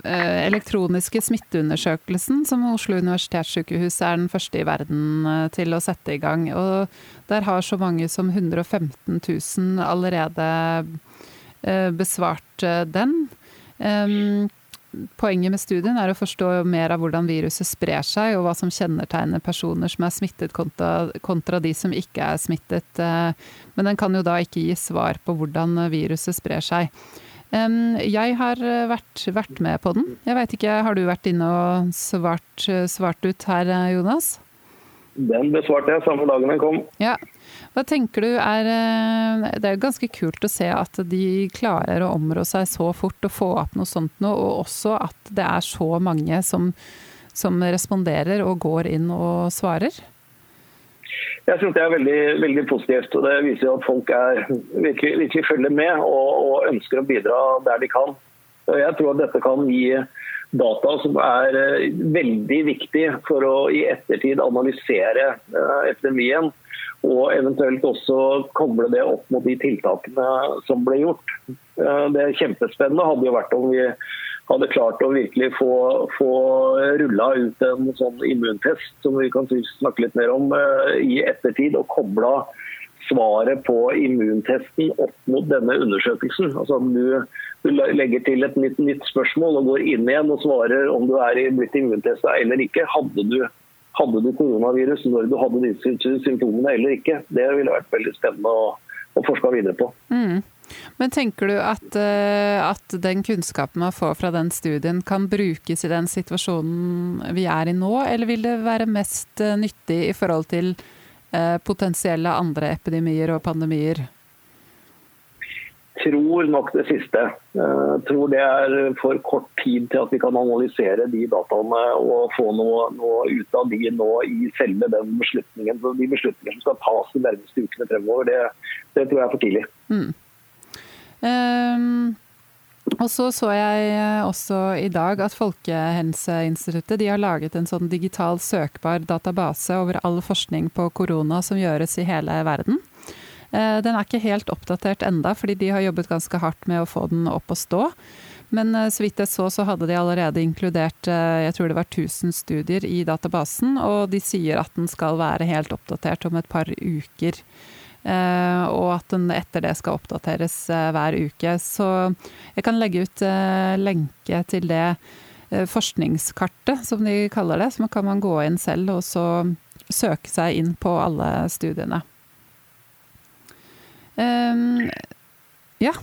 eh, elektroniske smitteundersøkelsen som Oslo universitetssykehus er den første i verden eh, til å sette i gang. Og der har så mange som 115 000 allerede besvart den. Poenget med studien er å forstå mer av hvordan viruset sprer seg, og hva som kjennetegner personer som er smittet kontra, kontra de som ikke er smittet. eh, Men den kan jo da ikke gi svar på hvordan viruset sprer seg. Jeg har eh, vært, vært med på den. Jeg veit ikke, har du vært inne og svart, svart ut her, eh, Jonas? Den besvarte jeg samme dagen den kom. Ja. Hva tenker du er eh, Det er ganske kult å se at de klarer å områ seg så fort og få opp noe sånt noe, og også at det er så mange som, som responderer og går inn og svarer. Jeg synes det er veldig, veldig positivt. og Det viser at folk er, virkelig, virkelig følger med og, og ønsker å bidra der de kan. Og Jeg tror at dette kan gi data som er eh, veldig viktig for å i ettertid analysere eh, epidemien. Og eventuelt også koble det opp mot de tiltakene som ble gjort. Eh, Det kjempespennende hadde jo vært om vi hadde klart å virkelig få, få rulla ut en sånn immuntest, som vi kan snakke litt mer om eh, i ettertid, og kobla svaret på immuntesten opp mot denne undersøkelsen. Altså du, du legger til et nytt, nytt spørsmål og går inn igjen og svarer om du er blitt immuntesta eller ikke. Hadde du, hadde du koronavirus når du hadde disse symptomene eller ikke? Det ville vært veldig spennende å, å forske videre på. Mm. Men tenker du at, eh, at den kunnskapen man får fra den studien kan brukes i den situasjonen vi er i nå, eller vil det være mest eh, nyttig i forhold til eh, potensielle andre epidemier og pandemier? Tror nok det siste. Jeg tror det er for kort tid til at vi kan analysere de dataene og få noe, noe ut av de nå i selve den beslutningen. De beslutninger som skal tas de nærmeste ukene fremover, det, det tror jeg er for tidlig. Mm. Um, og så så jeg også i dag at Folkehelseinstituttet de har laget en sånn digital søkbar database over all forskning på korona som gjøres i hele verden. Uh, den er ikke helt oppdatert enda, fordi de har jobbet ganske hardt med å få den opp og stå. Men uh, så vidt jeg så, så hadde de allerede inkludert uh, jeg tror det var 1000 studier i databasen, og de sier at den skal være helt oppdatert om et par uker. Og at den etter det skal oppdateres hver uke. Så jeg kan legge ut lenke til det forskningskartet, som de kaller det. Så kan man gå inn selv og så søke seg inn på alle studiene. Um, ja.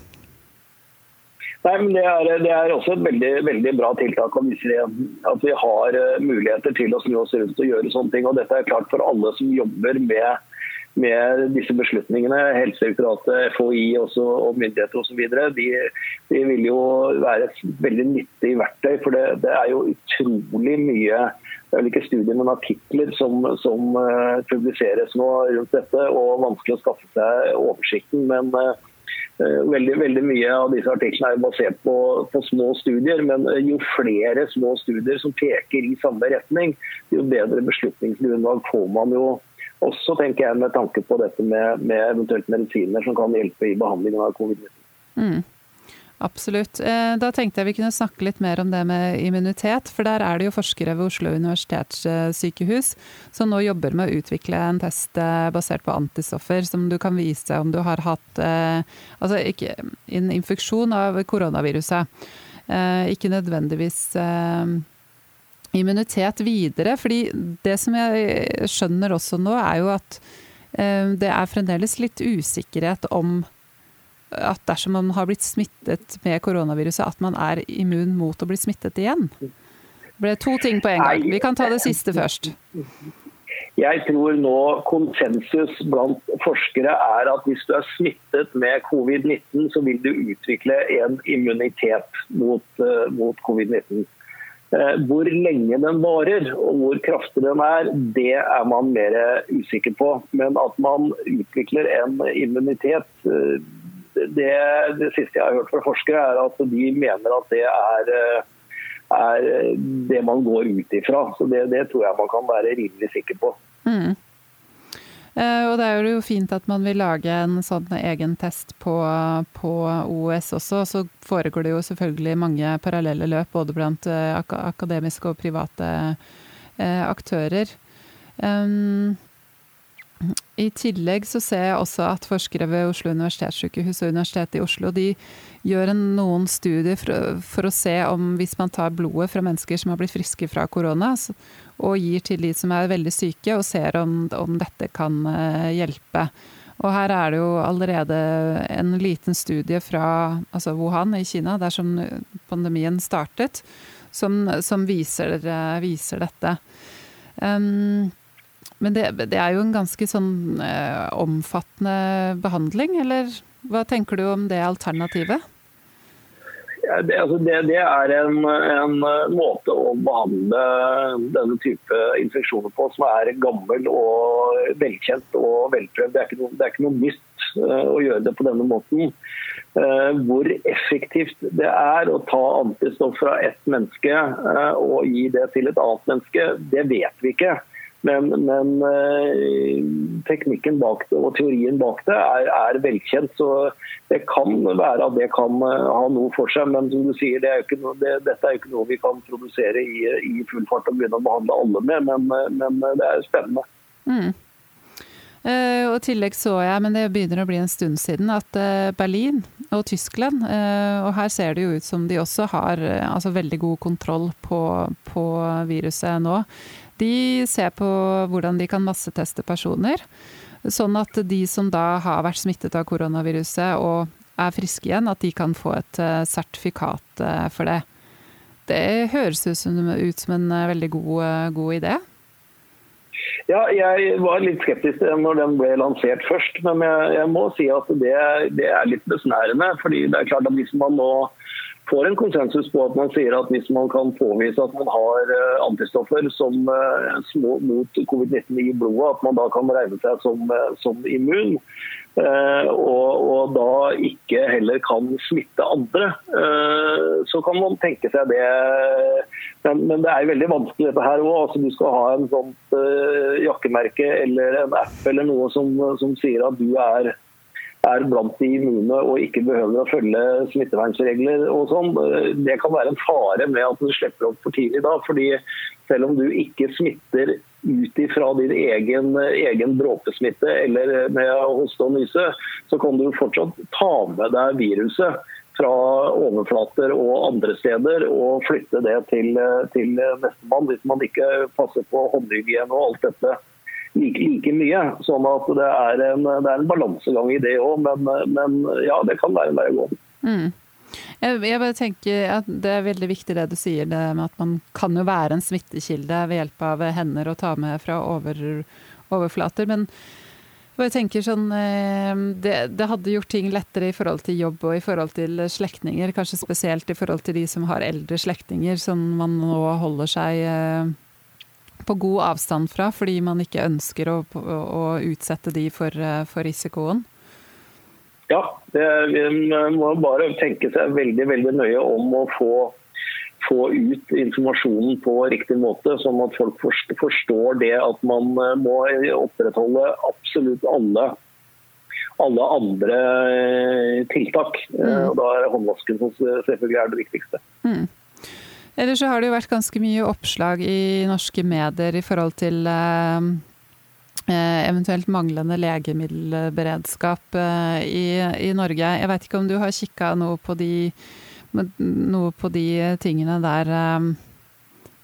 Nei, men det er, det er, også et veldig, veldig bra tiltak å vise at vi har muligheter til å snu oss rundt og gjøre sånne ting. og Dette er klart for alle som jobber med med disse beslutningene, Helsedirektoratet, FHI også, og myndigheter osv., de, de vil jo være et veldig nyttig verktøy. For det, det er jo utrolig mye ikke studier, men artikler som, som uh, publiseres nå rundt dette. og Vanskelig å skaffe seg oversikten. Men uh, veldig, veldig mye av disse artiklene er basert på, på, små studier. Men jo flere små studier som peker i samme retning, jo bedre beslutningsgrunnlag får man jo også tenker jeg med tanke på dette med, med eventuelt medisiner som kan hjelpe i behandlingen av covid-19. Mm, absolutt. Da tenkte jeg vi kunne snakke litt mer om det med immunitet. For der er det jo forskere ved Oslo universitetssykehus som nå jobber med å utvikle en test basert på antistoffer som du kan vise om du har hatt altså ikke, en infeksjon av koronaviruset. Ikke nødvendigvis immunitet videre. fordi det som jeg skjønner også nå, er jo at eh, det er fremdeles litt usikkerhet om at dersom man har blitt smittet med koronaviruset, at man er immun mot å bli smittet igjen. Det ble to ting på en gang. Vi kan ta det siste først. Jeg tror nå konsensus blant forskere er at hvis du er smittet med covid-19, så vil du utvikle en immunitet mot, uh, mot covid-19. Hvor lenge den varer og hvor kraftig den er, det er man mer usikker på. Men at man utvikler en immunitet det, det, siste jeg har hørt fra forskere, er at de mener at det er, er det man går ut ifra. Så det, det, tror jeg man kan være rimelig sikker på. Mm. Eh, og det er jo fint at man vil lage en sånn egen test på, på OS også. Så foregår det jo selvfølgelig mange parallelle løp både blant eh, akademiske og private eh, aktører. Um, i tillegg så ser jeg også at forskere ved Oslo universitetssykehus og Universitetet i Oslo de gjør noen studier for, for, å se om hvis man tar blodet fra mennesker som har blitt friske fra korona, og gir til de som er veldig syke, og ser om, om dette kan uh, hjelpe. Og her er det jo allerede en liten studie fra altså Wuhan i Kina, der som pandemien startet, som, som viser, viser, dette. Um, men det, det, er jo en ganske sånn eh, omfattende behandling, eller hva tenker du om det alternativet? Ja, det, altså det, det, er en, en, måte å behandle denne type infeksjoner på som er gammel og velkjent og velprøvd. Det er ikke noe, er ikke noe nytt uh, å gjøre det på denne måten. Uh, hvor effektivt det er å ta antistoff fra ett menneske og gi det til et annet menneske, det vet vi ikke. Men, men eh, teknikken bak det og teorien bak det er, er, velkjent. Så det kan være at det kan eh, ha noe for seg. Men som du sier, det er noe, det, dette er jo ikke noe vi kan produsere i, i, full fart og begynne å behandle alle med. Men, eh, men det er spennende. Mm. Og I tillegg så jeg, men det begynner å bli en stund siden, at Berlin og Tyskland Og her ser det jo ut som de også har altså veldig god kontroll på, på viruset nå. De ser på hvordan de kan masseteste personer. Sånn at de som da har vært smittet av koronaviruset og er friske igjen, at de kan få et eh, sertifikat eh, for det. Det høres ut som, ut som en eh, veldig god, god idé. Ja, jeg var litt skeptisk når den ble lansert først, men jeg, jeg må si at det, det er litt besnærende. fordi det er klart at Hvis man nå får en konsensus på at man sier at hvis man kan påvise at man har eh, antistoffer som, små mot covid-19 i blodet, at man da kan regne seg som, eh, som immun. Og, og, da ikke heller kan smitte andre, så kan man tenke seg det. Men, men det er veldig vanskelig dette her òg. Altså, du skal ha en sånt jakkemerke eller en app eller noe som, som sier at du er er blant de immune og ikke behøver å følge smittevernregler og sånn. Det kan være en fare med at du slipper opp for tidlig da. fordi selv om du ikke smitter ut ifra din egen, egen dråpesmitte eller med hoste og nyse, så kan du fortsatt ta med deg viruset fra overflater og andre steder og flytte det til, til nestemann hvis man ikke passer på håndhygiene og alt dette like, like mye. Sånn at det er en, det er en balansegang i det òg, men, men, ja, det kan være en vei å gå. Mm. Jeg, jeg bare tenker at Det er veldig viktig det du sier, det med at man kan jo være en smittekilde ved hjelp av hender å ta med fra over, overflater. men jeg tenker sånn, eh, det, det, hadde gjort ting lettere i forhold til jobb og i forhold til slektninger. Kanskje spesielt i forhold til de som har eldre slektninger som man nå holder seg eh, på god avstand fra, fordi man ikke ønsker å, å utsette de for, eh, for risikoen? Ja, det, vi må bare tenke seg veldig, veldig nøye om å få, få ut informasjonen på riktig måte, sånn at folk forstår det at man eh, må opprettholde absolutt alle, alle andre eh, tiltak. Mm. Og da er håndvasken som selvfølgelig er det viktigste. Mm. Ellers så har det jo vært ganske mye oppslag i norske medier i forhold til eh, eh eventuelt manglende legemiddelberedskap eh, i, i, Norge. Jeg vet ikke om du har kikka noe noe på de tingene der.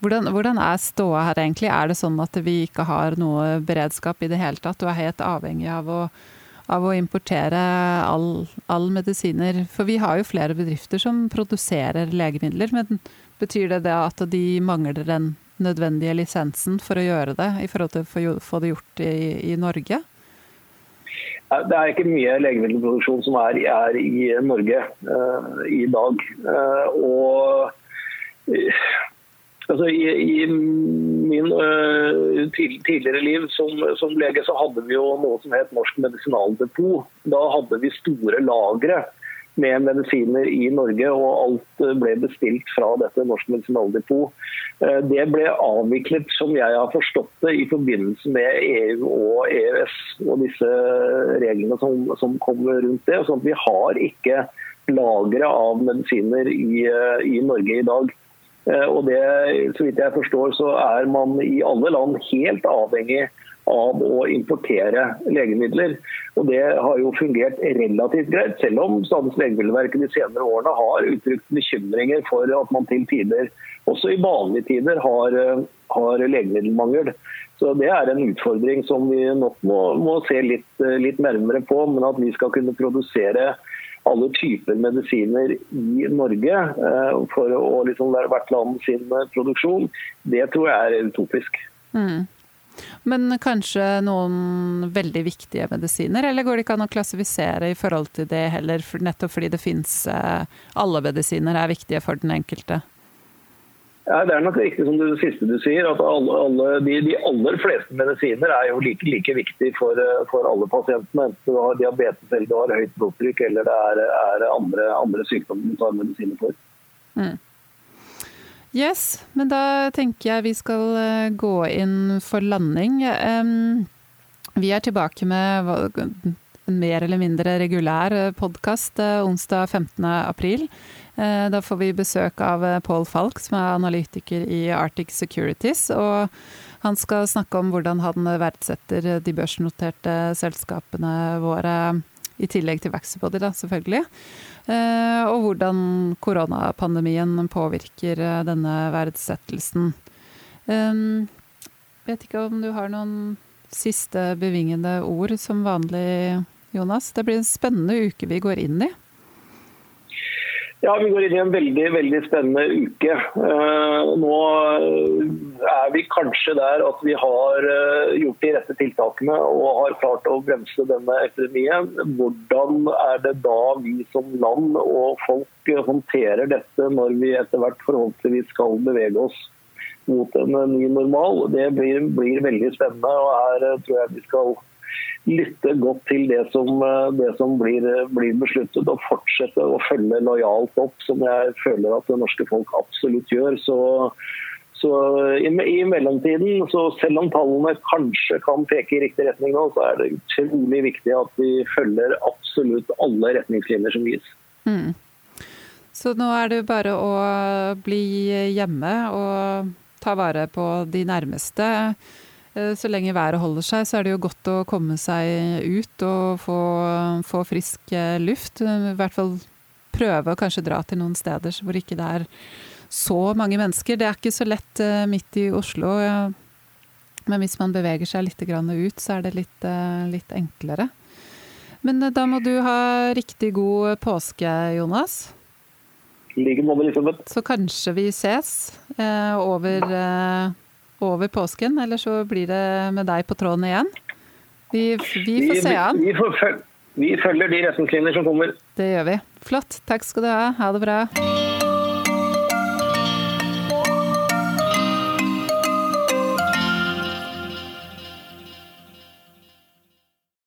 Hvordan, hvordan, er ståa her egentlig? Er det sånn at vi ikke har noe beredskap i det hele tatt? Du er helt avhengig av å, av å importere all, all medisiner. For vi har jo flere bedrifter som produserer legemidler. men Betyr det, det at de mangler den nødvendige lisensen for å gjøre det, i forhold til å få det gjort i, i Norge? Det er ikke mye legemiddelproduksjon som er, er i Norge uh, i dag. Uh, og uh, Altså, i, I min uh, tidligere liv som, som, lege så hadde vi jo noe som het Norsk medisinaldepot. Da hadde vi store lagre med medisiner i Norge, og alt ble bestilt fra dette Norsk medisinaldepot. Uh, det ble avviklet, som jeg har forstått det, i forbindelse med EU og EØS og disse reglene som, som kommer rundt det. sånn at vi har ikke lagre av medisiner i, uh, i Norge i dag. Eh, og det, så vidt jeg forstår, så er man i alle land helt avhengig av å importere legemidler. Og Det har jo fungert relativt greit, selv om Statens legemiddelverk de senere årene har uttrykt bekymringer for at man til tider, også i vanlige tider, har, har legemiddelmangel. Så Det er en utfordring som vi nok må, må se litt, litt nærmere på. Men at vi skal kunne produsere alle typer medisiner i Norge eh, for å liksom hvert land sin eh, produksjon, det tror jeg er utopisk. Mm. Men kanskje noen veldig viktige medisiner, eller går det ikke an å klassifisere i forhold til det heller, nettopp fordi det fins eh, Alle medisiner er viktige for den enkelte? Ja, det er nok riktig som det siste du sier. at alle, alle, de, de, aller fleste medisiner er jo like, like viktig for, for, alle pasientene. Enten du har diabetes eller du har høyt blodtrykk eller det er, er andre, andre, sykdommer du tar medisiner for. Mm. Yes, men da tenker jeg vi skal eh, gå inn for landing. Vi er tilbake med en mer eller mindre regulær eh, podkast eh, onsdag 15. april. Eh, da får vi besøk av eh, Paul Falk, som er analytiker i Arctic Securities. og han skal snakke om hvordan han verdsetter de børsnoterte selskapene våre, i tillegg til Vaxibody, da, selvfølgelig. Eh, og hvordan koronapandemien påvirker denne verdsettelsen. Vet ikke om du har noen siste bevingende ord som vanlig, Jonas? Det blir en spennende uke vi går inn i. Ja, Vi går inn i en veldig veldig spennende uke. Eh, nå er vi kanskje der at vi har eh, gjort de rette tiltakene og har klart å bremse denne epidemien. Hvordan er det da vi som land og folk håndterer dette når vi etter hvert forhåpentligvis skal bevege oss mot en ny normal? Det blir, blir veldig spennende. og Her tror jeg vi skal lytte godt til det som, eh, det som blir, blir, besluttet, og fortsette å følge lojalt opp, som jeg føler at det norske folk absolutt gjør. Så, så i, i, mellomtiden, så selv om tallene kanskje kan peke i riktig retning nå, så er det utrolig viktig at vi følger absolutt alle retningslinjer som gis. Mm. Så nå er det bare å bli hjemme og ta vare på de nærmeste. Eh, så lenge været holder seg, så er det jo godt å komme seg ut og få, få frisk eh, luft. I hvert fall prøve å kanskje dra til noen steder hvor ikke det er så mange mennesker. Det er ikke så lett eh, midt i Oslo. Men hvis man beveger seg litt ut, så er det litt, litt enklere. Men da må du ha riktig god påske, Jonas. like måte, Elisabeth. Så kanskje vi ses over over påsken, eller så blir det med deg på tråden igjen. Vi, vi får se an. Vi, vi, vi følger de retningslinjer som kommer. Det gjør vi. Flott. Takk skal du ha. Ha det bra.